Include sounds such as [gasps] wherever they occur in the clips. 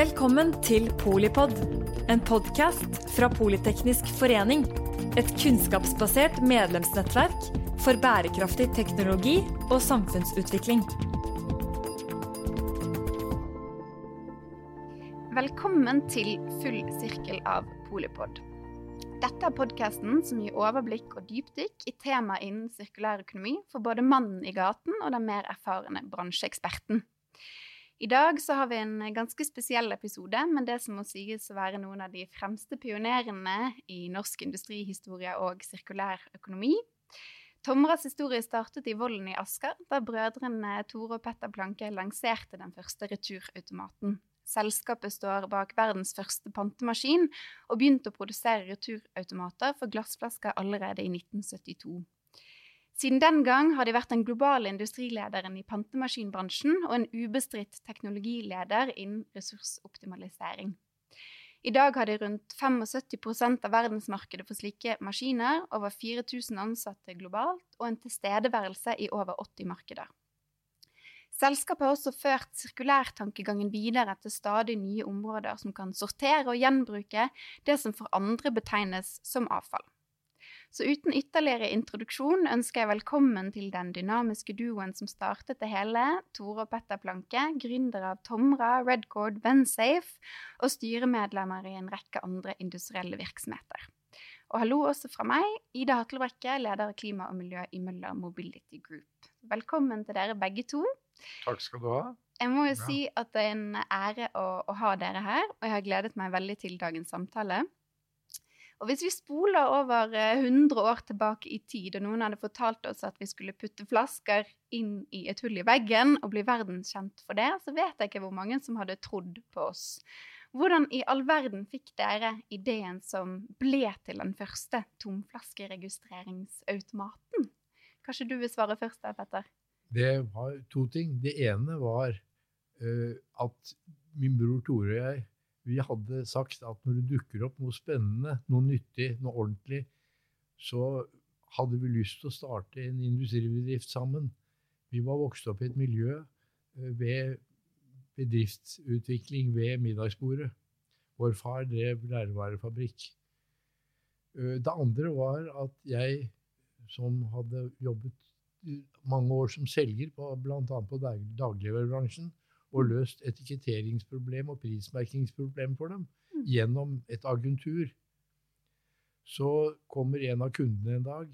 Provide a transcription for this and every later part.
Velkommen til Polipod, en podkast fra Politeknisk forening. Et kunnskapsbasert medlemsnettverk for bærekraftig teknologi og samfunnsutvikling. Velkommen til Full sirkel av Polipod. Dette er podkasten som gir overblikk og dypdykk i tema innen sirkulær økonomi for både mannen i gaten og den mer erfarne bransjeeksperten. I dag så har vi en ganske spesiell episode med det som må sies å være noen av de fremste pionerene i norsk industrihistorie og sirkulær økonomi. Tomras historie startet i Vollen i Asker, da brødrene Tore og Petter Planke lanserte den første returautomaten. Selskapet står bak verdens første pantemaskin og begynte å produsere returautomater for glassflasker allerede i 1972. Siden den gang har de vært den globale industrilederen i pantemaskinbransjen og en ubestridt teknologileder innen ressursoptimalisering. I dag har de rundt 75% av verdensmarkedet for slike maskiner, over 4000 ansatte globalt og en tilstedeværelse i over 80 markeder. Selskapet har også ført sirkulærtankegangen videre til stadig nye områder som kan sortere og gjenbruke det som for andre betegnes som avfall. Så uten ytterligere introduksjon ønsker jeg velkommen til den dynamiske duoen som startet det hele, Tore og Petter Planke, gründere av Tomra, Redcord, Vensafe og styremedlemmer i en rekke andre industrielle virksomheter. Og hallo også fra meg, Ida Hatlebrekke, leder av klima og miljø i Møller Mobility Group. Velkommen til dere begge to. Takk skal du ha. Jeg må jo si at det er en ære å, å ha dere her, og jeg har gledet meg veldig til dagens samtale. Og hvis vi spoler over eh, 100 år tilbake i tid, og noen hadde fortalt oss at vi skulle putte flasker inn i et hull i veggen og bli verdenskjent for det, så vet jeg ikke hvor mange som hadde trodd på oss. Hvordan i all verden fikk dere ideen som ble til den første tomflaskeregistreringsautomaten? Kanskje du vil svare først Petter? Det var to ting. Det ene var uh, at min bror Tore og jeg vi hadde sagt at når det dukker opp noe spennende, noe nyttig, noe ordentlig, så hadde vi lyst til å starte en industribedrift sammen. Vi var vokst opp i et miljø eh, ved bedriftsutvikling ved middagsbordet. Vår far drev lærvarefabrikk. Eh, Det andre var at jeg, som hadde jobbet mange år som selger, bl.a. på dag- dagligvarebransjen, og løst etiketteringsproblem og prismerkingsproblem for dem Mm. gjennom et agentur. Så kommer en av kundene en dag,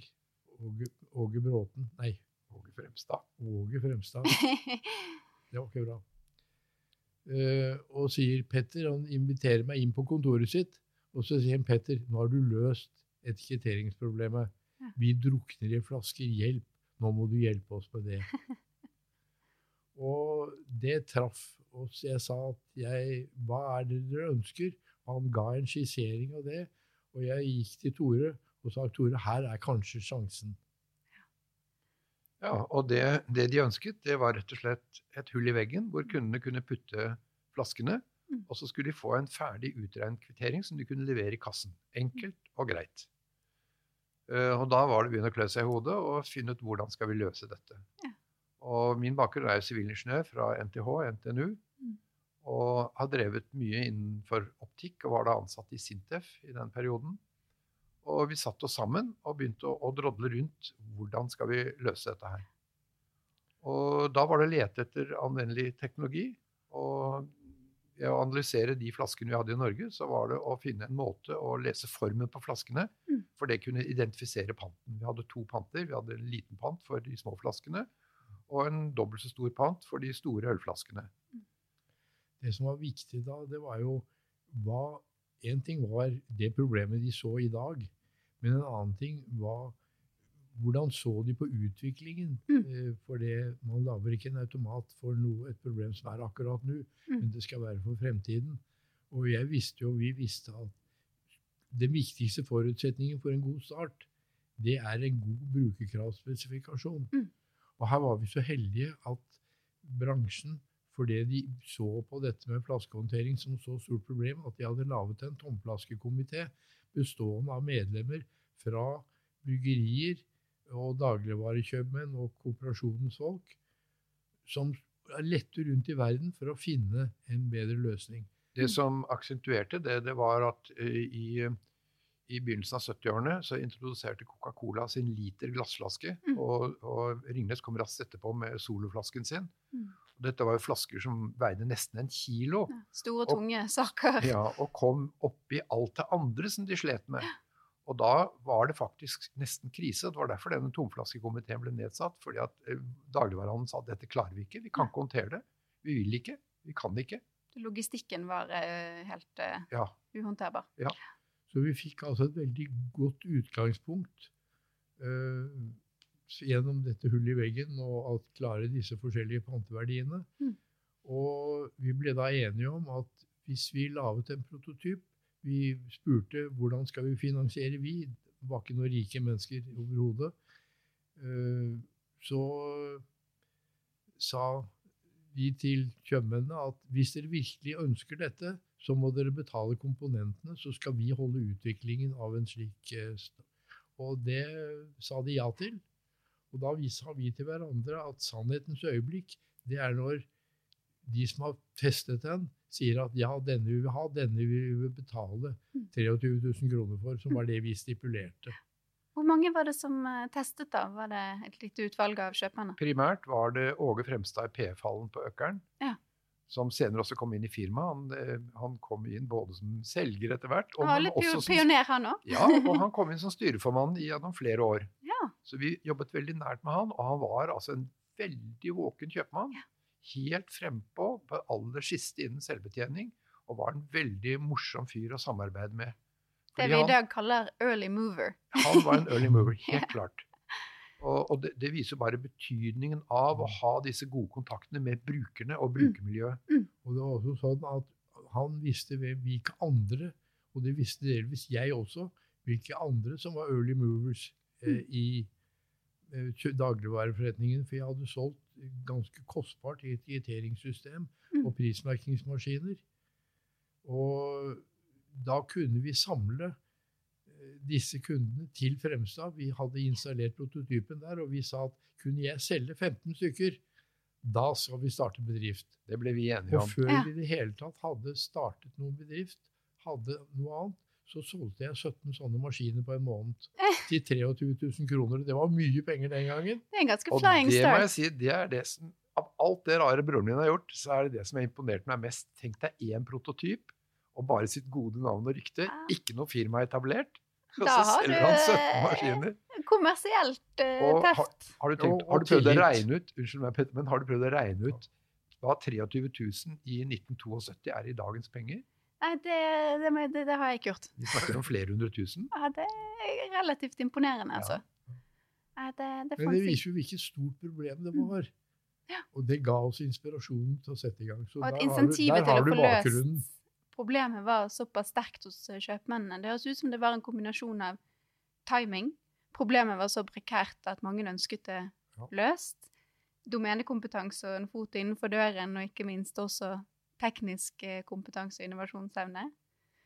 Åge, Åge Bråten Nei, Åge Fremstad. Åge Fremstad. [laughs] Det var ikke bra. Eh, og sier Petter, han inviterer meg inn på kontoret sitt, og så sier han Petter, nå har du løst etiketteringsproblemet. Vi drukner i flasker. Hjelp. Nå må du hjelpe oss med det. [laughs] og det traff oss. Jeg sa at jeg Hva er det dere ønsker? Han ga en skissering av det. Og jeg gikk til Tore og sa Tore, her er kanskje sjansen. Ja, og det, det de ønsket, det var rett og slett et hull i veggen hvor kundene kunne putte flaskene, Mm. og så skulle de få en ferdig utregnet kvittering som de kunne levere i kassen. Enkelt og greit. Uh, og da var det å begynne å klø seg i hodet og finne ut hvordan skal vi løse dette. Ja. Og min bakgrunn er sivilingeniør fra NTH, NTNU, Mm. og har drevet mye innenfor optikk og var da ansatt i Sintef i den perioden. Og vi satte oss sammen og begynte å, å drodle rundt hvordan skal vi løse dette her. Og da var det å lete etter anvendelig teknologi. Og ved å analysere de flaskene vi hadde i Norge, så var det å finne en måte å lese formen på flaskene, Mm. for det kunne identifisere panten. Vi hadde to panter. Vi hadde en liten pant for de små flaskene, og en dobbelt så stor pant for de store ølflaskene. Det som var viktig da, det var jo hva En ting var det problemet de så i dag, men en annen ting var hvordan så de på utviklingen? Mm. Eh, For det, man lager ikke en automat for noe, et problem som er akkurat nå, Mm. men det skal være for fremtiden. Og jeg visste jo, vi visste at den viktigste forutsetningen for en god start, det er en god brukerkravspesifikasjon. Mm. Og her var vi så heldige at bransjen, fordi de så på dette med flaskehåndtering som så stort problem, at de hadde laget en tomflaskekomité bestående av medlemmer fra bryggerier og dagligvarekjøpmenn og kooperasjonens folk, som lette rundt i verden for å finne en bedre løsning. Det som aksentuerte det, det var at eh, i, i begynnelsen av 70-årene så introduserte Coca-Cola sin liter glassflaske, Mm. og, og Ringnes kom raskt etterpå med soloflasken sin. Mm. Dette var jo flasker som veide nesten en kilo. Ja, Store, Og- tunge saker. Ja, og kom oppi alt det andre som de slet med. Og da var det faktisk nesten krise. Det var derfor denne tomflaskekomiteen ble nedsatt. fordi at eh, dagligvarehandelen sa at dette klarer vi ikke. Vi kan ikke håndtere det. Vi vil ikke. Vi kan ikke. Logistikken var eh, helt uh, Ja. uhåndterbar. Så vi fikk altså et veldig godt utgangspunkt uh, gjennom dette hullet i veggen og at klare disse forskjellige panteverdiene. Mm. Og vi ble da enige om at hvis vi laget en prototyp Vi spurte hvordan skal vi finansiere vi. Det var ikke noen rike mennesker overhodet. Eh, så sa vi til kjøpmennene at hvis dere virkelig ønsker dette, så må dere betale komponentene, så skal vi holde utviklingen av en slik eh, Og det sa de ja til. Og da vi- sa vi til hverandre at sannhetens øyeblikk, det er når de som har testet den, sier at ja, denne vil vi ha, denne vil vi betale 23 000 kroner for, som var det vi stipulerte. Hvor mange var det som eh, testet, da? Var det et lite utvalg av kjøperne? Primært var det Åge Fremstad i P-fallen på Økeren. Ja. Som senere også kom inn i firmaet. Han, eh, han kom inn både som selger etter hvert, Han var litt pioner, han òg. Ja, og han kom inn som styreformann gjennom flere år. Ja. Så vi jobbet veldig nært med han, og han var altså en veldig våken kjøpmann. Helt frempå på aller siste innen selvbetjening, og var en veldig morsom fyr å samarbeide med. Det vi i dag kaller early mover. han var en early mover, [laughs] helt Ja. klart. Og, og det, det viser bare betydningen av å ha disse gode kontaktene med brukerne og brukermiljøet. Og det var også sånn at han visste hvilke andre, og det visste delvis jeg også, hvilke andre som var early movers eh, i eh, dagligvareforretningen. For jeg hadde solgt ganske kostbart etiketeringssystem Mm. og prismerkingsmaskiner. Og da kunne vi samle disse kundene til Fremstad. Vi hadde installert prototypen der, og vi sa at kunne jeg selge 15 stykker, da skal vi starte bedrift. Det ble vi enige om. Og før Ja. vi i det hele tatt hadde startet noen bedrift, hadde noe annet, så solgte jeg 17 sånne maskiner på en måned til 23 000 kroner. Det var mye penger den gangen. Det er en ganske Og det må jeg si, det er det som Av alt det rare broren min har gjort, så er det det som har imponert meg mest. Tenk deg én prototyp, og bare sitt gode navn og rykte. Ikke noe firma etablert. Da har du- han 17 maskiner. Kommersielt uh, Og har- Har du, tenkt, har du prøvd å regne ut Unnskyld meg, Petter, men har du prøvd å regne ut hva 23 000 i 1972 er i dagens penger? Nei, det, det, det, det har jeg ikke gjort. Vi snakker om flere hundre tusen. [laughs] Ja, det er relativt imponerende, altså. Nei, det, det Men det viser jo hvilket stort problem det Mm. var. Ja. Og det ga oss inspirasjonen til å sette i gang. Så Og et der til å få løst problemet var såpass sterkt hos eh, kjøpmennene. Det høres ut som det var en kombinasjon av timing. Problemet var så prekært at mange ønsket det løst. Domenekompetanse og en fot innenfor døren, og ikke minst også teknisk eh, kompetanse og innovasjonsevne.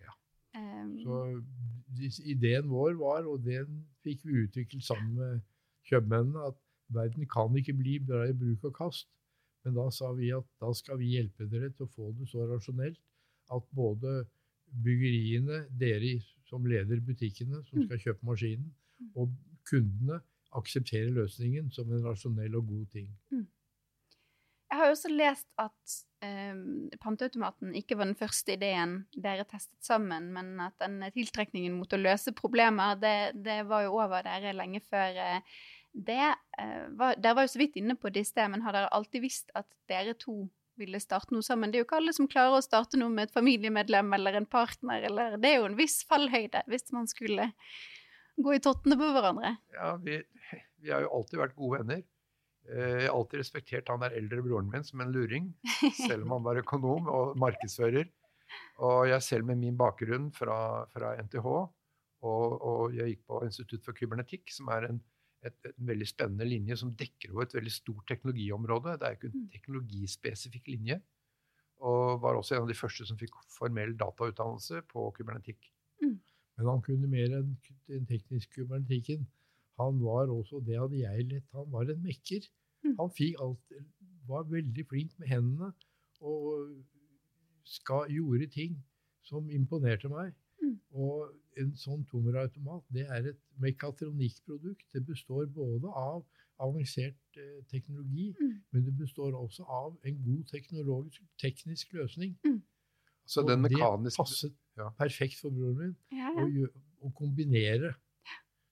Ja. Um, Så ideen vår var, og den fikk vi utviklet sammen med kjøpmennene, at verden kan ikke bli bra i bruk og kast. Men da sa vi at da skal vi hjelpe dere til å få det så rasjonelt at både byggeriene, dere som leder butikkene som skal kjøpe maskinen, og kundene aksepterer løsningen som en rasjonell og god ting. Jeg har jo også lest at eh, panteautomaten ikke var den første ideen dere testet sammen, men at den tiltrekningen mot å løse problemer, det, det var jo over dere lenge før eh, det. eh, var, dere var jo så vidt inne på det i sted, men har dere alltid visst at dere to ville starte noe sammen? Det er jo ikke alle som klarer å starte noe med et familiemedlem eller en partner, eller Det er jo en viss fallhøyde hvis man skulle gå i tottene på hverandre. Ja, vi, vi har jo alltid vært gode venner. Eh, Jeg har alltid respektert han der eldre broren min som en luring, [laughs] selv om han var økonom og markedsfører. Og jeg selv med min bakgrunn fra, fra NTH, og, og jeg gikk på Institutt for kybernetikk, som er en, et, en veldig spennende linje som dekker over et veldig stort teknologiområde. Det er jo ikke en Mm. teknologispesifikk linje. Og var også en av de første som fikk formell datautdannelse på kybernetikk. Men han kunne mer enn den tekniske kybernetikken. Han var også, det hadde jeg lett, han var en mekker. Mm. Han fikk alt, var veldig flink med hendene. Og ska, gjorde ting som imponerte meg. Mm. Og en sånn tommelautomat det er et mekatronikkprodukt. Det består både av avansert eh, teknologi, Mm. men det består også av en god teknologisk, teknisk løsning. Så Og den det mekaniske passet ja. perfekt for broren min Ja, ja. Å, å kombinere.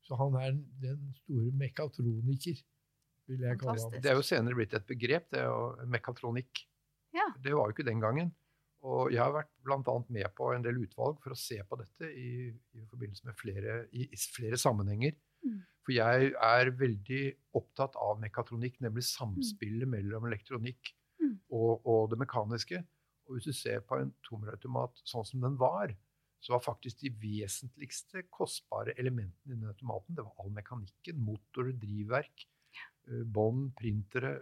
Så han er den store mekatroniker, vil jeg kalle ham. Det er jo senere blitt et begrep, det er jo mekatronikk. Ja. Det var jo ikke den gangen. Og jeg har vært annet med på en del utvalg for å se på dette i, i forbindelse med flere, i, i flere sammenhenger. Mm. For jeg er veldig opptatt av mekatronikk, nemlig samspillet mellom elektronikk Mm. og, og det mekaniske. Og hvis du ser på en tomrautomat sånn som den var, så var faktisk de vesentligste kostbare elementene i den automaten det var all mekanikken. Motor, drivverk, ja. bånd, printere,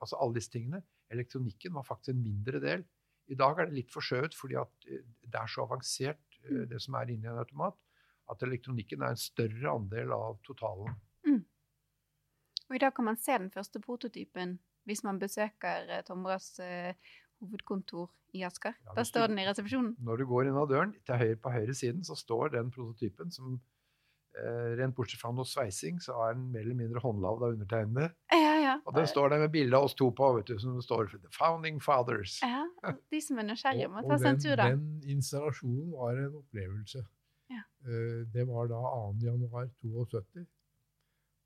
altså alle disse tingene. Elektronikken var faktisk en mindre del. I dag er det litt forskjøvet fordi at eh, det er så avansert, eh, Mm. det som er inni en automat, at elektronikken er en større andel av totalen. Og i dag kan man se den første prototypen hvis man besøker eh, Tomras hovedkontor i Asker. Ja, da står den i resepsjonen. Når du går inn av døren, til høyre på høyre siden, så står den prototypen som eh, Rent bortsett fra noe sveising, så er den mer eller mindre håndlagd av undertegnede. Ja, ja. Og den står der med bilde av oss to på, vet du, som står for The Founding Fathers. ja. De som er nysgjerrige, [laughs] må ta seg en tur, da. den installasjonen var en opplevelse. Ja. Eh, Det var da 2. januar 72.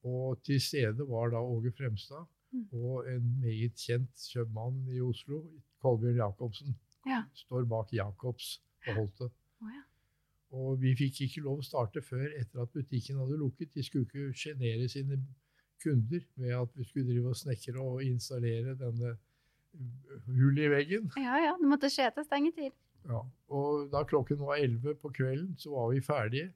Og til stede var da Åge Fremstad Mm. og en meget kjent kjøpmann i Oslo, Kolbjørn Jacobsen. Ja. Står bak Jacobs på Holte. Oh, ja. Og vi fikk ikke lov å starte før etter at butikken hadde lukket. De skulle ikke sjenere sine kunder med at vi skulle drive og snekre og installere denne hullet i veggen. [laughs] ja, ja. Det måtte skje til stengetid. Ja, og da klokken var 11 på kvelden, så var vi ferdige,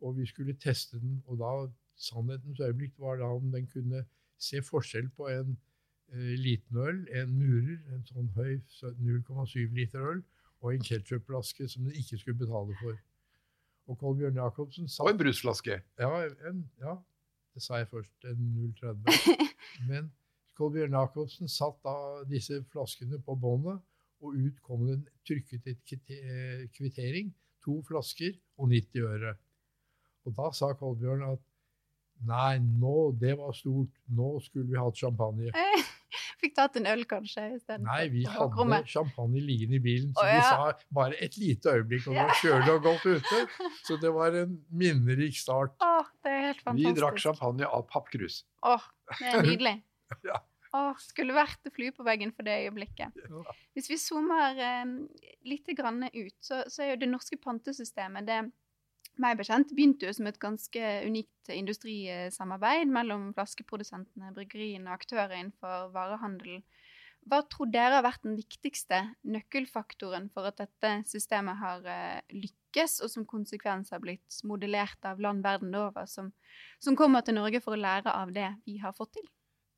og vi skulle teste den. Og da, sannhetens øyeblikk var da om den kunne se forskjell på en eh, liten øl, en murer, en sånn høy 0,7 liter øl, og en ketsjupflaske som den ikke skulle betale for. Og Kolbjørn Jacobsen sa Og en brusflaske. ja, en, ja, det sa jeg først. En 0,30. [laughs] Men Kolbjørn Jacobsen satt da disse flaskene på båndet, og ut kom det trykket et eh, kvittering. To flasker og 90 øre. Og da sa Kolbjørn at nei, nå, det var stort. Nå skulle vi hatt champagne. [laughs] Fikk tatt en øl, kanskje. Nei, vi hadde champagne liggende i bilen, så Å, vi sa bare et lite øyeblikk, og det var kjølig og godt [laughs] ute. Så det var en minnerik start. Åh, det er fantastisk. Vi drakk champagne av pappkrus. Åh, det er [laughs] nydelig. Ja. Åh, skulle vært flue på veggen for det øyeblikket. Ja. Hvis vi zoomer eh, litt grann ut, så, så er jo det norske pantesystemet det meg bekjent begynte jo som et ganske unikt industrisamarbeid mellom flaskeprodusentene, bryggeriene og aktører innenfor varehandel. Hva tror dere har vært den viktigste nøkkelfaktoren for at dette systemet har eh, lykkes, og som konsekvens har blitt modellert av land verden over, som, som kommer til Norge for å lære av det vi har fått til?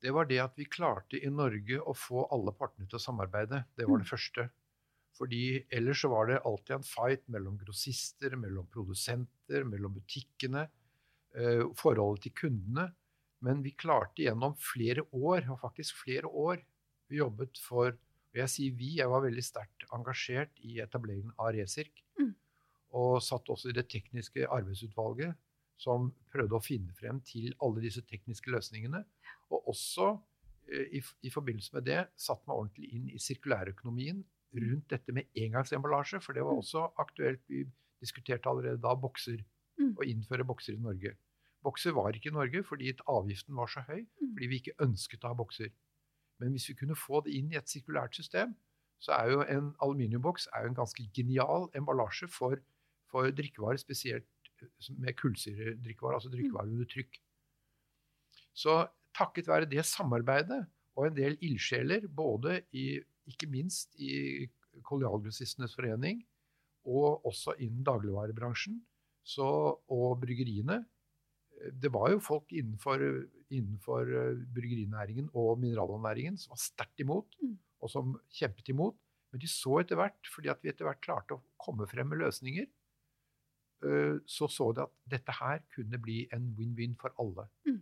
Det var det at vi klarte i Norge å få alle partene til å samarbeide. Det var det første. Fordi ellers så var det alltid en fight mellom grossister, mellom produsenter, mellom butikkene, eh, forholdet til kundene. Men vi klarte gjennom flere år, og faktisk flere år, vi jobbet for og Jeg sier vi, jeg var veldig sterkt engasjert i etableringen av Resirk. Mm. Og satt også i det tekniske arbeidsutvalget som prøvde å finne frem til alle disse tekniske løsningene. Og også eh, i, i forbindelse med det satt meg ordentlig inn i sirkulærøkonomien rundt dette med engangsemballasje, for det var Mm. også aktuelt. Vi diskuterte allerede da bokser, Mm. å innføre bokser i Norge. Bokser var ikke i Norge fordi avgiften var så høy, Mm. fordi vi ikke ønsket å ha bokser. Men hvis vi kunne få det inn i et sirkulært system, så er jo en aluminiumboks er jo en ganske genial emballasje for, for drikkevarer, spesielt eh, med kullsyredrikkevarer, altså drikkevarer under trykk. Så takket være det samarbeidet og en del ildsjeler, både i, ikke minst i Kolonialgrossistenes forening og også innen dagligvarebransjen så, og bryggeriene eh, Det var jo folk innenfor, innenfor eh, bryggerinæringen og mineralvannæringen som var sterkt imot, Mm. og som kjempet imot. Men de så etter hvert, fordi at vi etter hvert klarte å komme frem med løsninger, så så de at dette her kunne bli en win-win for alle. Mm.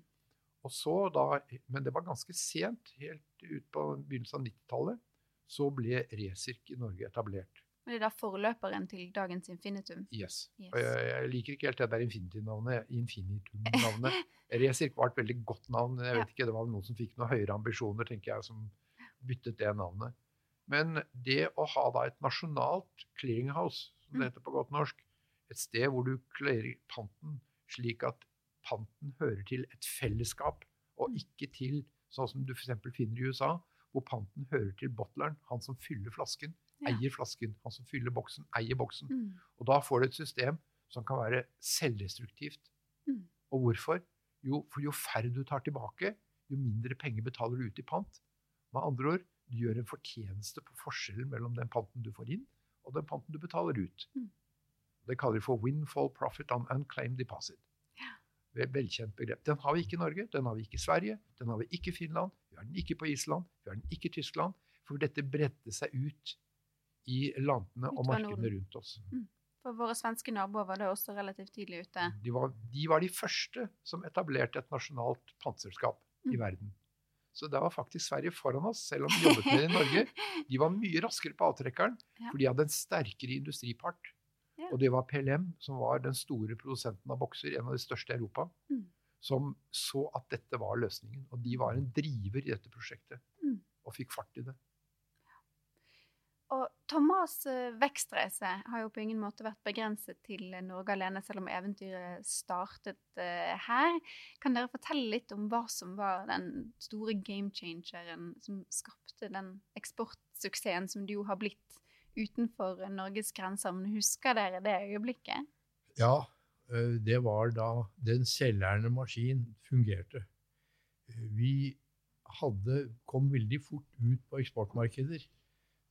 Og så da, Men det var ganske sent, helt ut på begynnelsen av 90-tallet, så ble Resirk i Norge etablert. Det er da forløperen til dagens infinitum. Yes. Yes. Og jeg, jeg liker ikke helt det der Infinitum-navnet. Infinitum-navnet. Resirk var et veldig godt navn. Jeg vet ikke, Det var noen som fikk noen høyere ambisjoner, tenker jeg, som byttet det navnet. Men det å ha da et nasjonalt clearinghouse, som det Mm. heter på godt norsk, et sted hvor du clearer panten slik at panten hører til et fellesskap, og Mm. ikke til sånn som du f.eks. finner i USA, hvor panten hører til bottleren, han som fyller flasken, Ja. eier flasken. Han som fyller boksen, eier boksen. Mm. Og da får du et system som kan være selvdestruktivt. Mm. Og hvorfor? Jo, for jo færre du tar tilbake, jo mindre penger betaler du ut i pant. Med andre ord, du gjør en fortjeneste på forskjellen mellom den panten du får inn, og den panten du betaler ut. Mm. Det kaller de for windfall profit on unclaimed deposit. Vel- Velkjent begrep. Den har vi ikke i Norge, den har vi ikke i Sverige, den har vi ikke i Finland, vi har den ikke på Island, vi har den ikke i Tyskland. For dette bredte seg ut i landene og markedene rundt oss. For våre svenske naboer var det også relativt tidlig ute. De var, de var de første som etablerte et nasjonalt pantselskap i Mm. verden. Så der var faktisk Sverige foran oss, selv om de jobbet med det i Norge. [laughs] De var mye raskere på avtrekkeren, Ja. for de hadde en sterkere industripart. Ja. Og det var PLM, som var den store produsenten av bokser, en av de største i Europa, Mm. som så at dette var løsningen. Og de var en driver i dette prosjektet, Mm. og fikk fart i det. Og Thomas' eh, vekstreise har jo på ingen måte vært begrenset til Norge alene, selv om eventyret startet eh, her. Kan dere fortelle litt om hva som var den store game changeren som skapte den eksportsuksessen som det jo har blitt utenfor Norges grenser? Men husker dere det øyeblikket? Ja, eh, det var da den selvlærende maskin fungerte. Eh, Vi hadde, kom veldig fort ut på eksportmarkeder.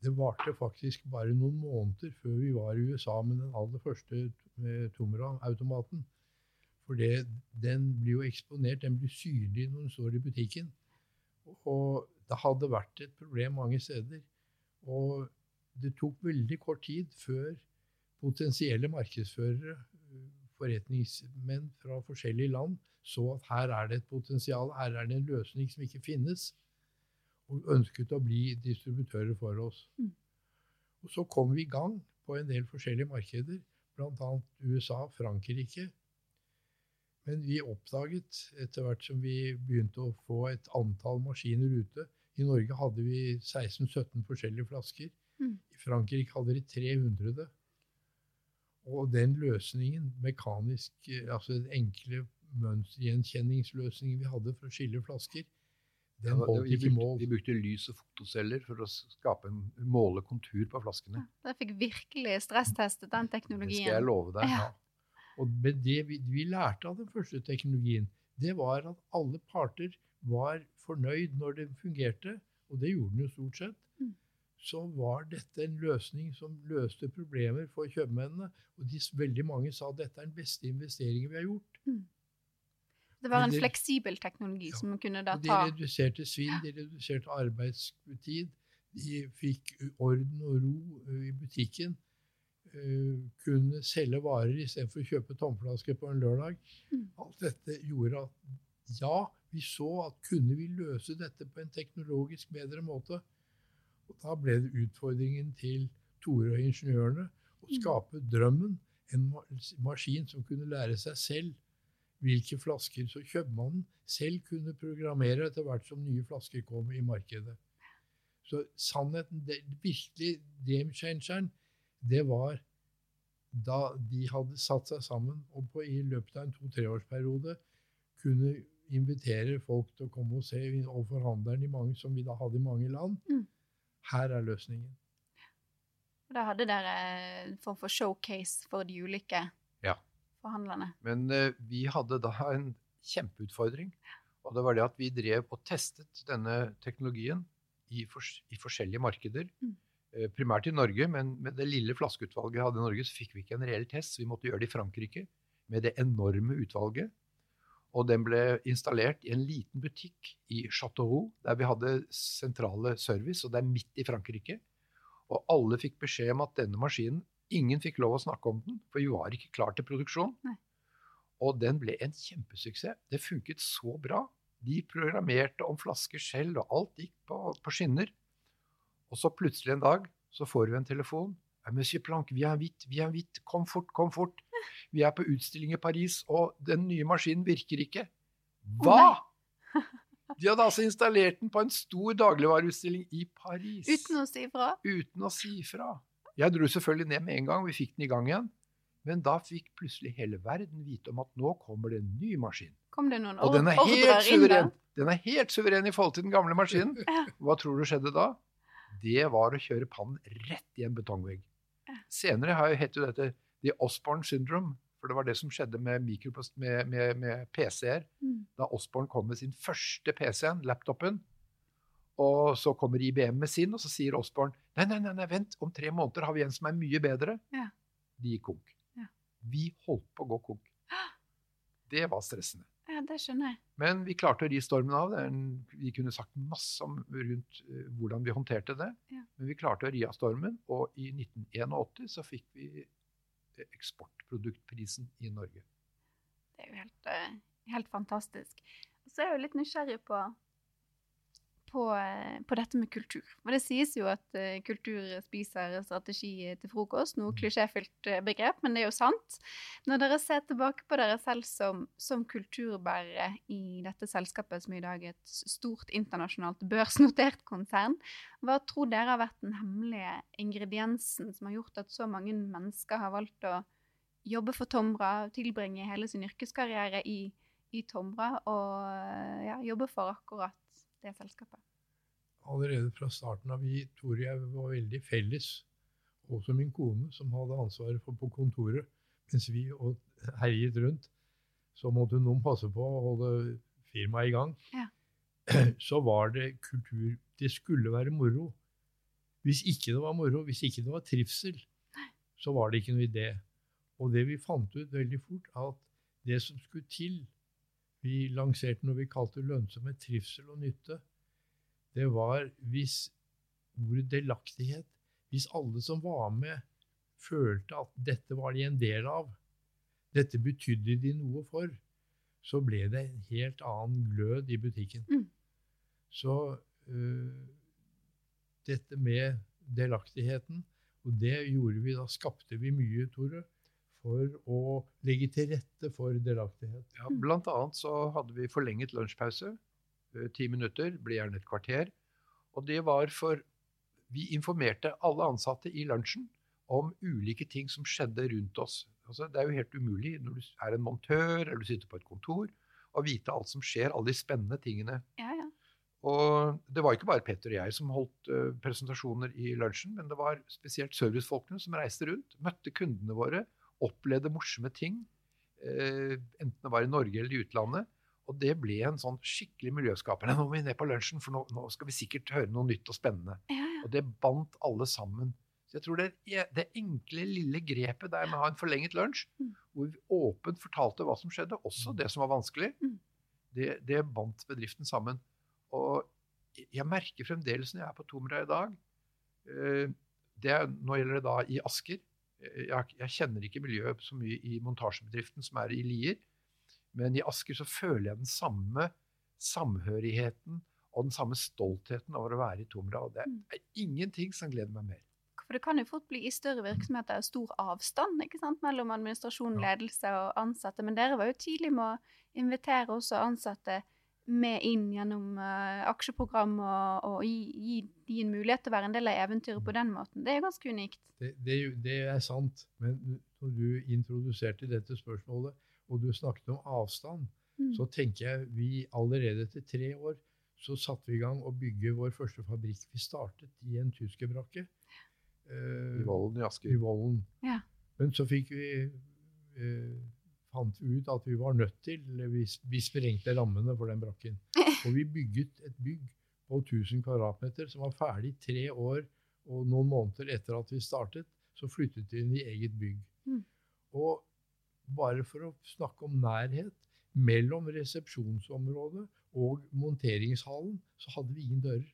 Det varte faktisk bare noen måneder før vi var i USA med den aller første eh, Tomra-automaten. For det, den blir jo eksponert, den blir synlig når den står i butikken. Og det hadde vært et problem mange steder. Og det tok veldig kort tid før potensielle markedsførere, eh, forretningsmenn fra forskjellige land, så at her er det et potensial, her er det en løsning som ikke finnes, og ønsket å bli distributører for oss. Mm. Og så kom vi i gang på en del forskjellige markeder, bl.a. USA, Frankrike. Men vi oppdaget etter hvert som vi begynte å få et antall maskiner ute I Norge hadde vi 16-17 forskjellige flasker. Mm. I Frankrike hadde de 300. Og den løsningen, mekanisk, eh, altså den enkle mønstergjenkjenningsløsningen vi hadde for å skille flasker, den Ja, holdt ikke mål. Vi brukte lys og fotoceller for å skape en, måle kontur på flaskene. Dere fikk virkelig stresstestet den teknologien. Det skal jeg love deg. Ja. Og men det vi, vi lærte av den første teknologien, det var at alle parter var fornøyd når det fungerte, og det gjorde den jo stort sett. Mm. Så var dette en løsning som løste problemer for kjøpmennene. Og de, veldig mange sa at dette er den beste investeringen vi har gjort. Det var en det- fleksibel teknologi Ja. som kunne da ta de reduserte svinn, de reduserte arbeidstid. De fikk orden og ro i butikken. Uh, kunne selge varer istedenfor å kjøpe tomflasker på en lørdag. Mm. Alt dette gjorde at ja, vi så at kunne vi løse dette på en teknologisk bedre måte. Og da ble det utfordringen til Tore og ingeniørene å Mm. skape drømmen. En maskin som kunne lære seg selv hvilke flasker Så kjøpmannen selv kunne programmere etter hvert som nye flasker kom i markedet. Så sannheten, det virkelig game changeren, det var da de hadde satt seg sammen og på, i løpet av en to-treårsperiode kunne invitere folk til å komme og se, og forhandleren i mange, som vi da hadde i mange land. Mm. Her er løsningen. Da hadde dere en form for showcase for de ulike Ja. forhandlerne. Men uh, vi hadde da en kjempeutfordring. Og det var det at vi drev og testet denne teknologien i, fors i forskjellige markeder. Mm. Uh, primært i Norge, men med det lille flaskeutvalget vi hadde i Norge, så fikk vi ikke en reell test. Så vi måtte gjøre det i Frankrike med det enorme utvalget. Og den ble installert i en liten butikk i Chateau, der vi hadde sentrale service, og det er midt i Frankrike. Og alle fikk beskjed om at denne maskinen Ingen fikk lov å snakke om den, for vi var ikke klar til produksjon. Nei. Og den ble en kjempesuksess. Det funket så bra. De programmerte om flasker selv, og alt gikk på, på skinner. Og så plutselig en dag så får vi en telefon Monsieur Planck, vi er hvitt, vi er hvitt, kom fort, kom fort. Vi er på utstilling i Paris, og den nye maskinen virker ikke. Hva?! De hadde altså installert den på en stor dagligvareutstilling i Paris. Uten å si ifra? Uten å si ifra. Jeg dro selvfølgelig ned med en gang, vi fikk den i gang igjen. Men da fikk plutselig hele verden vite om at nå kommer det en ny maskin. Kom det noen Og den er helt suveren. Den er helt suveren i forhold til den gamle maskinen. [laughs] Hva tror du skjedde da? Det var å kjøre pannen rett i en betongvegg. Senere har jo hett jo dette The Osborne syndrome. For det var det som skjedde med, med, med, med PC-er. Mm. Da Osborne kom med sin første PC-en, laptopen. Og så kommer IBM med sin, og så sier Osborne nei, nei, nei, nei, vent, om tre måneder har vi en som er mye bedre. Ja. De gikk konk. Ja. Vi holdt på å gå konk. [gasps] Det var stressende. Ja, det skjønner jeg. Men vi klarte å ri stormen av. Det vi kunne sagt masse om rundt eh, hvordan vi håndterte det. Ja. Men vi klarte å ri av stormen, og i 1981 så fikk vi eksportproduktprisen i Norge. Det er jo helt, eh, helt fantastisk. Så er jeg jo litt nysgjerrig på, på, eh, på dette med kultur. Men det sies jo at uh, kultur spiser strategi til frokost, noe Mm. klisjéfylt eh, begrep, men det er jo sant. Når dere ser tilbake på dere selv som, som kulturbærere i dette selskapet, som i dag er et stort internasjonalt børsnotert [laughs] konsern, hva tror dere har vært den hemmelige ingrediensen som har gjort at så mange mennesker har valgt å jobbe for Tomra, tilbringe hele sin yrkeskarriere i, i Tomra og ja, jobbe for akkurat det selskapet. Allerede fra starten av vi, tror og jeg var veldig felles. Også min kone, som hadde ansvaret for på kontoret. Mens vi herjet rundt, så måtte noen passe på å holde firmaet i gang. Ja. [clears throat] Så var det kultur Det skulle være moro. Hvis ikke det var moro, hvis ikke det var trivsel, så var det ikke noe idé. Og det vi fant ut veldig fort, at det som skulle til Vi lanserte noe vi kalte lønnsomhet, trivsel og nytte. Det var hvis ordet delaktighet Hvis alle som var med, følte at dette var de en del av, dette betydde de noe for, så ble det en helt annen glød i butikken. Mm. Så øh, dette med delaktigheten, og det gjorde vi, da skapte vi mye, Tore, for å legge til rette for delaktighet. Ja, blant annet så hadde vi forlenget lunsjpause. eh, Ti minutter, ble gjerne et kvarter. Og det var for Vi informerte alle ansatte i lunsjen om ulike ting som skjedde rundt oss. Altså, det er jo helt umulig når du er en montør eller du sitter på et kontor, å vite alt som skjer, alle de spennende tingene. Ja, ja. Og det var ikke bare Petter og jeg som holdt uh, presentasjoner i lunsjen, men det var spesielt servicefolkene som reiste rundt, møtte kundene våre, opplevde morsomme ting, eh, enten det var i Norge eller i utlandet. Og det ble en sånn skikkelig miljøskaper. Nå må vi ned på lunsjen, for nå, nå skal vi sikkert høre noe nytt og spennende. ja, ja. Og det bandt alle sammen. Så jeg tror det, det enkle, lille grepet der med å ha en forlenget lunsj, Mm. hvor vi åpent fortalte hva som skjedde, også det som var vanskelig, Mm. det, det bandt bedriften sammen. Og jeg merker fremdeles når jeg er på Tomra i dag eh, det, Nå gjelder det da i Asker. Jeg, jeg kjenner ikke miljøet så mye i montasjebedriften som er i Lier. Men i Asker så føler jeg den samme samhørigheten og den samme stoltheten over å være i Tomra. Og det Mm. er ingenting som gleder meg mer. For det kan jo fort bli i større virksomheter stor avstand ikke sant, mellom administrasjon, ledelse og ansatte. Men dere var jo tidlig med å invitere også ansatte med inn gjennom uh, aksjeprogram og, og gi, gi de en mulighet til å være en del av eventyret på den måten. Det er ganske unikt. Det, det, det er sant, men når du introduserte dette spørsmålet, og du snakket om avstand, Mm. så tenker jeg vi allerede etter tre år så satte vi i gang å bygge vår første fabrikk. Vi startet i en tyskerbrakke. Uh, I Vollen i I Asker. Vollen. Ja. Men så fikk vi eh, fant vi ut at vi var nødt til Vi, vi sprengte rammene for den brakken. [laughs] Og vi bygget et bygg på 1000 kvadratmeter som var ferdig tre år og noen måneder etter at vi startet. Så flyttet vi inn i eget bygg. Mm. Og bare for å snakke om nærhet mellom resepsjonsområdet og monteringshallen, så hadde vi ingen dører.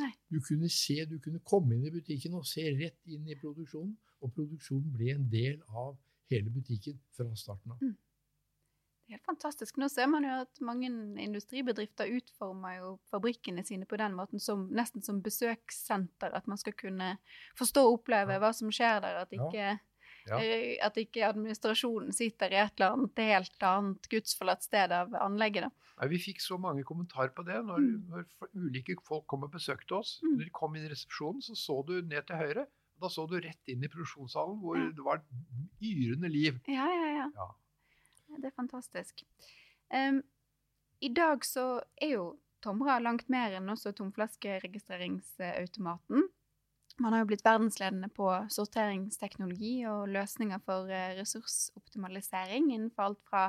Nei. Du kunne se, du kunne komme inn i butikken og se rett inn i produksjonen, og produksjonen ble en del av hele butikken fra starten av. Det er Helt fantastisk. Nå ser man jo at mange industribedrifter utformer jo fabrikkene sine på den måten, som, nesten som besøkssenter. At man skal kunne forstå og oppleve hva som skjer der. At ikke, ja. Ja. at ikke administrasjonen sitter i et eller annet helt annet gudsforlatt sted av anlegget. Da. Nei, vi fikk så mange kommentarer på det når, mm. når ulike folk kom og besøkte oss. Mm. Når de kom inn i resepsjonen, så så du ned til høyre. Da så du rett inn i produksjonssalen hvor det var et yrende liv. Ja, ja, ja. ja. Det er fantastisk. Um, I dag så er jo Tomra langt mer enn også tomflaskeregistreringsautomaten. Man har jo blitt verdensledende på sorteringsteknologi og løsninger for eh, ressursoptimalisering innenfor alt fra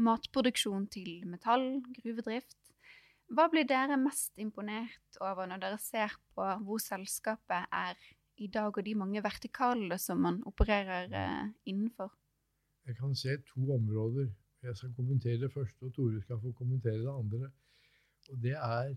matproduksjon til metall, gruvedrift. Hva blir dere mest imponert over når dere ser på hvor selskapet er i dag, og de mange vertikalene som man opererer eh, innenfor? Jeg kan se to områder. Jeg skal kommentere det første, og Tore skal få kommentere det andre. Og det er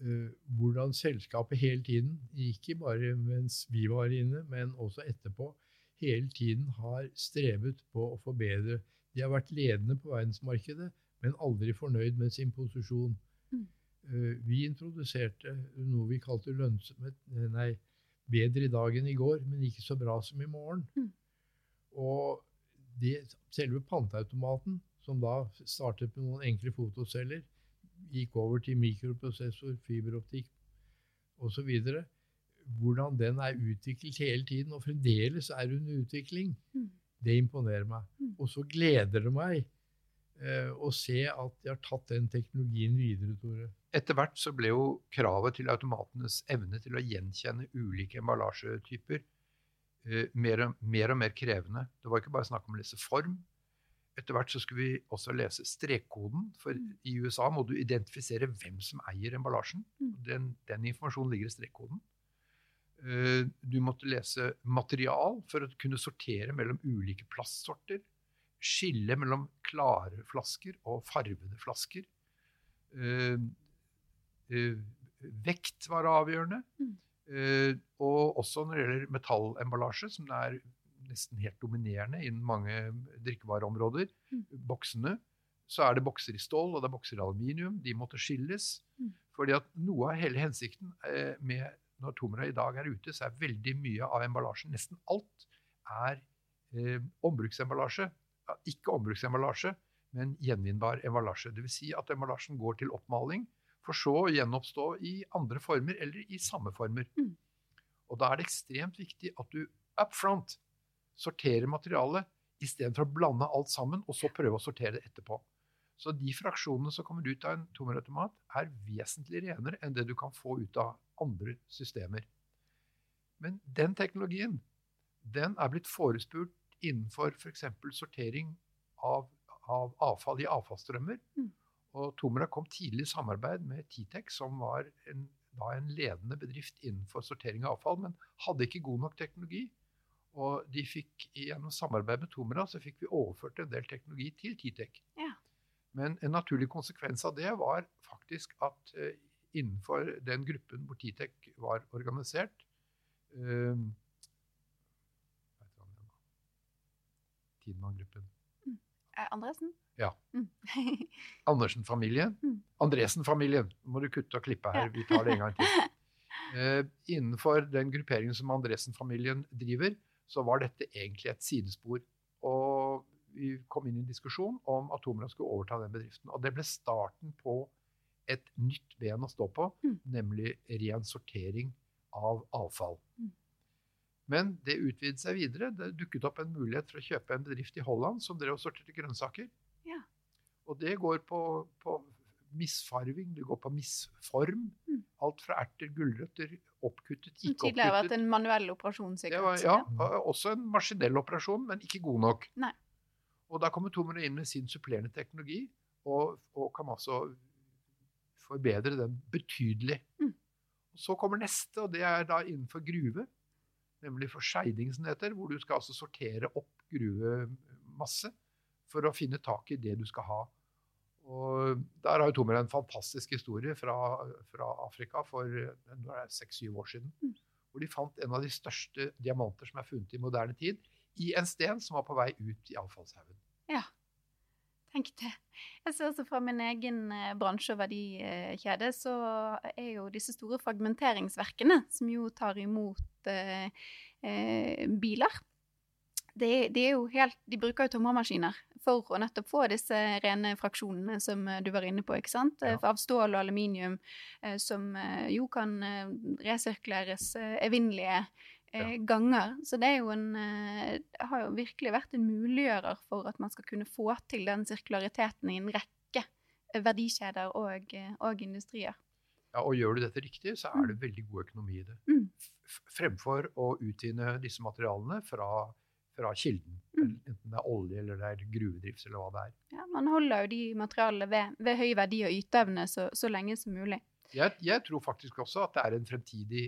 uh, hvordan selskapet hele tiden, ikke bare mens vi var inne, men også etterpå, hele tiden har strevet på å forbedre. De har vært ledende på verdensmarkedet, men aldri fornøyd med sin posisjon. Mm. Uh, vi introduserte noe vi kalte lønnsomhet Nei, bedre i dag enn i går, men ikke så bra som i morgen. Mm. Og det, selve panteautomaten, som da startet med noen enkle fotoceller, gikk over til mikroprosessor, fiberoptikk osv. Hvordan den er utviklet hele tiden, og fremdeles er under utvikling, mm. det imponerer meg. Mm. Og så gleder det meg eh, å se at de har tatt den teknologien videre, Tore. Etter hvert så ble jo kravet til automatenes evne til å gjenkjenne ulike emballasjetyper uh, mer og, mer og mer krevende. Det var ikke bare snakk om å lese form. Etter hvert så skulle vi også lese strekkoden, for mm. i USA må du identifisere hvem som eier emballasjen. Mm. Den, den informasjonen ligger i strekkoden. Eh, du måtte lese material for å kunne sortere mellom ulike plastsorter. Skille mellom klare flasker og farvede flasker. Eh, vekt var avgjørende. Mm. Uh, og også når det gjelder metallemballasje, som er nesten helt dominerende innen mange drikkevareområder, mm. boksene, så er det bokser i stål og det er bokser i aluminium. De måtte skilles. Mm. fordi at noe av hele hensikten uh, med når Tomra i dag er ute, så er veldig mye av emballasjen, nesten alt, er uh, ombruksemballasje. Ikke ombruksemballasje, men gjenvinnbar emballasje. Dvs. Si at emballasjen går til oppmaling for så å gjenoppstå i andre former eller i samme former. Mm. Og da er det ekstremt viktig at du up front sorterer materialet istedenfor å blande alt sammen og så prøve å sortere det etterpå. Så de fraksjonene som kommer ut av en tommelautomat, er vesentlig renere enn det du kan få ut av andre systemer. Men den teknologien den er blitt forespurt innenfor f.eks. For sortering av, av, avfall i avfallsstrømmer. Mm. Og Tomra kom tidlig i samarbeid med Titec, som var en, da en ledende bedrift innenfor sortering av avfall, men hadde ikke god nok teknologi. Og de fikk, gjennom samarbeid med Tomra så fikk vi overført en del teknologi til Titec. Ja. Men en naturlig konsekvens av det var faktisk at uh, innenfor den gruppen hvor Titec var organisert uh, Tidemann-gruppen. Mm. Andresen? Ja. Mm. [laughs] Andersen-familien. Mm. Andresen-familien. Nå må du kutte og klippe her. Vi tar det en gang til. Uh, [laughs] innenfor den grupperingen som Andresen-familien driver, så var dette egentlig et sidespor. Og vi kom inn i en diskusjon om Atomland skulle overta den bedriften. Og det ble starten på et nytt ben å stå på, mm. nemlig ren sortering av avfall. Mm. Men det utvidet seg videre. Det dukket opp en mulighet for å kjøpe en bedrift i Holland som drev og sorterte grønnsaker. Og det går på, på misfarving, det går på misform. Mm. Alt fra erter, gulrøtter, oppkuttet, ikke oppkuttet. Tidligere vært en manuell operasjon, sikkert. Var, ja, også en maskinell operasjon, men ikke god nok. Nei. Og da kommer Tomra inn med sin supplerende teknologi, og, og kan altså forbedre den betydelig. Mm. Så kommer neste, og det er da innenfor gruve. Nemlig for skeiding, som det heter, hvor du skal altså sortere opp gruvemasse for å finne tak i det du skal ha. Og der har jo Tomer en fantastisk historie fra, fra Afrika for seks-syv år siden. Mm. Hvor de fant en av de største diamanter som er funnet i moderne tid, i en sten som var på vei ut i avfallshaugen. Ja. tenk det. Jeg ser også fra min egen eh, bransje og verdikjede, så er jo disse store fragmenteringsverkene, som jo tar imot eh, eh, biler det, det, er jo helt, De bruker jo tømmermaskiner for å nettopp få disse rene fraksjonene som eh, du var inne på. ikke sant? Ja. Av stål og aluminium, eh, som eh, jo kan resirkuleres evinnelige ja. ganger. Så det er jo en har jo virkelig vært en muliggjører for at man skal kunne få til den sirkulariteten i en rekke verdikjeder og, og industrier. Ja, og gjør du dette riktig, så er det mm. veldig god økonomi i det. Mm. Fremfor å utvinne disse materialene fra fra kilden. Mm. Enten det er olje eller det er gruvedrift eller hva det er. Ja, Man holder jo de materialene ved, ved høy verdi og yteevne så, så, lenge som mulig. Jeg, jeg, tror faktisk også at det er fremtidig,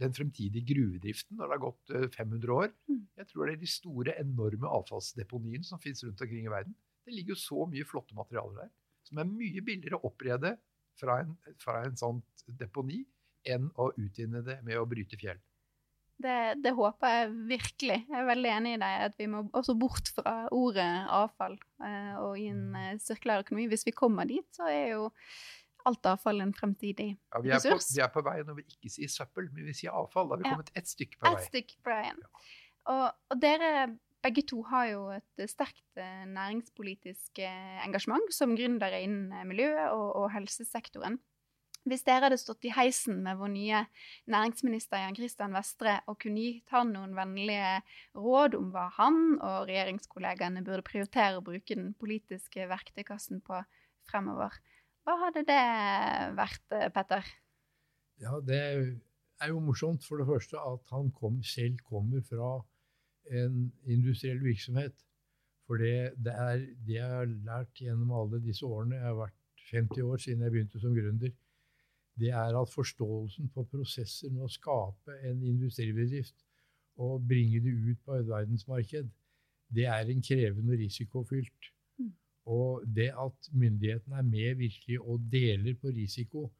den fremtidige gruvedriften når det har gått 500 eh, år. Mm. Jeg tror det er de store, enorme avfallsdeponiene som finnes rundt omkring i verden. Det ligger jo så mye flotte materialer der som er mye billigere å opprede fra en, fra en sånt deponi enn å utvinne det med å bryte fjell. Det, det, håper jeg virkelig. Jeg er veldig enig i deg at vi må også bort fra ordet avfall eh, og i en eh, sirkulær økonomi. Hvis vi kommer dit, så er jo alt avfall en fremtidig ja, vi ressurs. På, vi er på vei når vi ikke sier søppel, men vi sier avfall. Da har vi ja. kommet ett stykke på vei. Et stykke på veien. Ja. Og, og, dere begge to har jo et sterkt eh, næringspolitisk eh, engasjement som gründere innen miljøet og, og helsesektoren. Hvis dere hadde stått i heisen med vår nye næringsminister Jan Christian Vestre og kunne gitt han noen vennlige råd om hva han og regjeringskollegene burde prioritere å bruke den politiske verktøykassen på fremover, hva hadde det vært, eh, Petter? Ja, det er jo morsomt for det første at han kom, selv kommer fra en industriell virksomhet. For det, det er det jeg har lært gjennom alle disse årene. Jeg har vært 50 år siden jeg begynte som gründer det er at forståelsen for prosesser med å skape en industribedrift og bringe det ut på et verdensmarked, det er en krevende og risikofylt. Mm. Og det at myndighetene er med virkelig og deler på risiko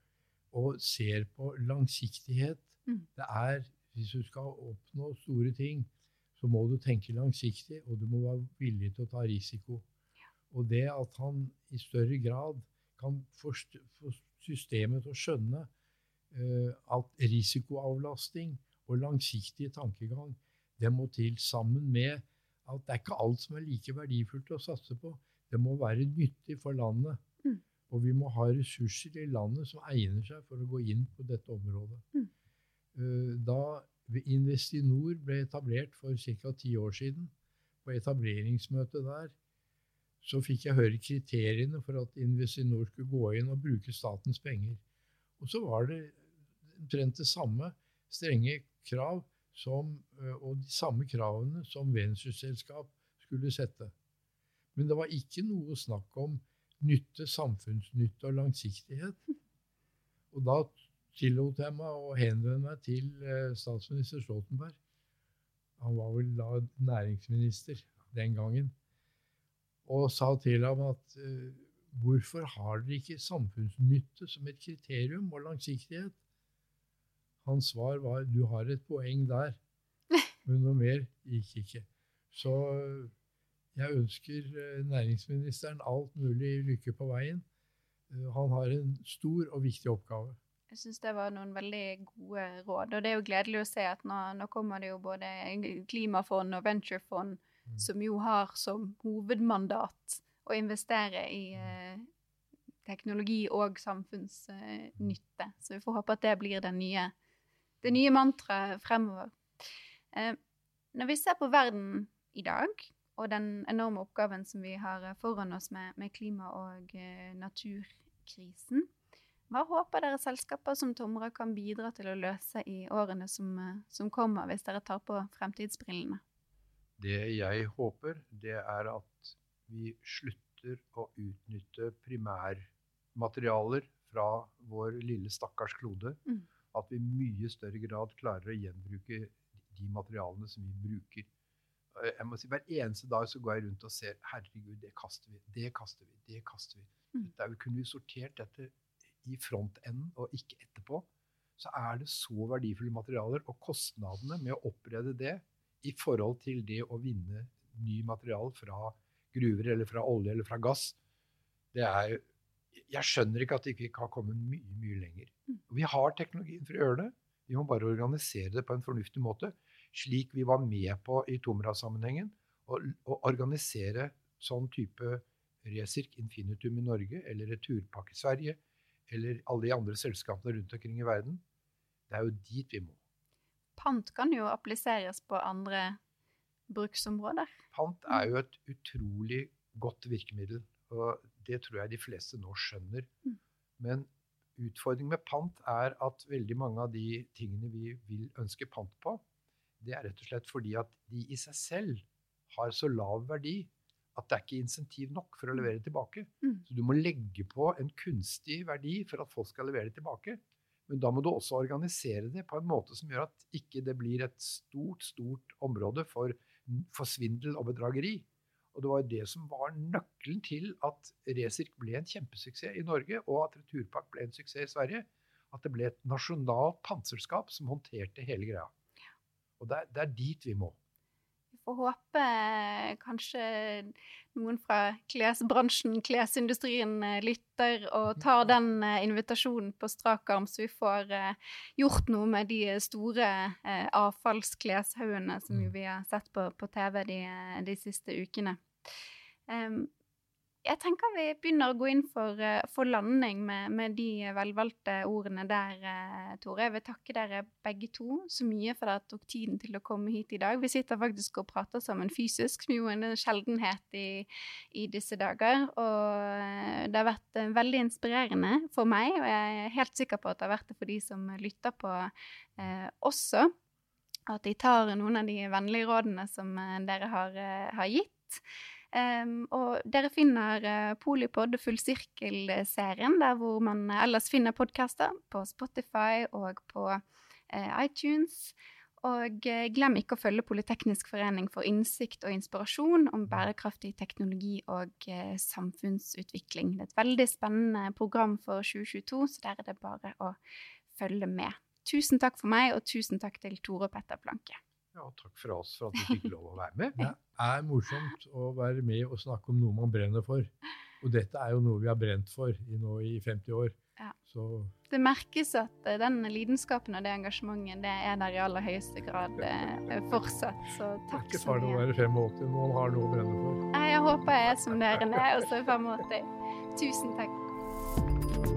og ser på langsiktighet mm. Det er, Hvis du skal oppnå store ting, så må du tenke langsiktig, og du må være villig til å ta risiko. Ja. Og det at han i større grad kan forstå systemet til å skjønne uh, at risikoavlasting og langsiktig tankegang det må til sammen med at det er ikke alt som er like verdifullt å satse på. Det må være nyttig for landet. Mm. Og vi må ha ressurser i landet som egner seg for å gå inn på dette området. Mm. Uh, da Investinor ble etablert for ca. ti år siden, på etableringsmøtet der, så fikk jeg høre kriteriene for at Investinor skulle gå inn og bruke statens penger. Og så var det omtrent det samme strenge krav som, og de samme kravene som ventureselskap skulle sette. Men det var ikke noe snakk om nytte, samfunnsnytte og langsiktighet. Og da tillot jeg meg å henvende meg til statsminister Stoltenberg. Han var vel da næringsminister den gangen og sa til ham at uh, hvorfor har dere ikke samfunnsnytte som et kriterium og langsiktighet? Hans svar var du har et poeng der, [laughs] men noe mer gikk ikke. Så jeg ønsker uh, næringsministeren alt mulig lykke på veien. Han har en stor og viktig oppgave. Jeg syns det var noen veldig gode råd. Og det er jo gledelig å se at nå, nå kommer det jo både klimafond og venturefond. Som jo har som hovedmandat å investere i eh, teknologi og samfunnsnytte. Eh, Så vi får håpe at det blir det nye, det nye mantraet fremover. Eh, når vi ser på verden i dag, og den enorme oppgaven som vi har foran oss med, med klima- og eh, naturkrisen, hva håper dere selskaper som Tomra kan bidra til å løse i årene som, eh, som kommer, hvis dere tar på fremtidsbrillene? Det jeg håper, det er at vi slutter å utnytte primærmaterialer fra vår lille, stakkars klode. Mm. At vi i mye større grad klarer å gjenbruke de materialene som vi bruker. Jeg må si, Hver eneste dag så går jeg rundt og ser herregud, det kaster vi, det kaster vi, det kaster vi. Mm. Der kunne vi sortert dette i frontenden og ikke etterpå, så er det så verdifulle materialer. Og kostnadene med å opprede det i forhold til det å vinne ny materiale fra gruver eller fra olje eller fra gass. Det er Jeg skjønner ikke at det ikke kan komme mye, mye lenger. Vi har teknologien for å gjøre det. Vi må bare organisere det på en fornuftig måte, slik vi var med på i Tomra-sammenhengen. Å organisere sånn type Resirk Infinitum i Norge eller Returpakke Sverige eller alle de andre selskapene rundt omkring i verden. Det er jo dit vi må. Pant kan jo appliseres på andre bruksområder. Pant er jo et utrolig godt virkemiddel, og det tror jeg de fleste nå skjønner. Mm. Men utfordringen med pant er at veldig mange av de tingene vi vil ønske pant på, det er rett og slett fordi at de i seg selv har så lav verdi at det er ikke insentiv nok for å levere tilbake. Mm. Så du må legge på en kunstig verdi for at folk skal levere tilbake. Men da må du også organisere det på en måte som gjør at ikke det blir et stort, stort område for, for svindel og bedrageri. Og det var det som var nøkkelen til at Resirk ble en kjempesuksess i Norge, og at Returpakk ble en suksess i Sverige. At det ble et nasjonalt panserskap som håndterte hele greia. Og det er, det er dit vi må. Får håpe kanskje noen fra klesbransjen, klesindustrien, eh, lytter og tar den eh, invitasjonen på strak arm, så vi får eh, gjort noe med de store avfallskleshaugene som vi har sett på, på TV de, de, siste ukene. Um, jeg tenker vi begynner å gå inn for, eh, for landing med, med, de velvalgte ordene der, eh, Tore. Jeg vil takke dere begge to så mye for at dere tok tiden til å komme hit i dag. Vi sitter faktisk og prater sammen fysisk, som jo er en sjeldenhet i, i, disse dager. Og eh, det har vært veldig inspirerende for meg, og jeg er helt sikker på at det har vært det for de som lytter på eh, også. At de tar noen av de vennlige rådene som dere har, har gitt. Um, og dere finner uh, Polipod full sirkel-serien der hvor man ellers finner podkaster, på Spotify og på uh, iTunes. Og glem ikke å følge Politeknisk forening for innsikt og inspirasjon om bærekraftig teknologi og samfunnsutvikling. Det er et veldig spennende program for 2022, så der er det bare å følge med. Tusen takk for meg, og tusen takk til Tore og Petter Planke. Ja, takk for oss for at du fikk lov å være med. [laughs] Det er morsomt å være med og snakke om noe man brenner for. Og dette er jo noe vi har brent for i, nå i 50 år. Ja. Så det merkes at uh, den lidenskapen og det engasjementet det er der i aller høyeste grad uh, fortsatt. Så det er takk ikke farlig å mye. være 85, man har noe å brenne for. Jeg håper jeg er som dere er, også er 85. Tusen takk.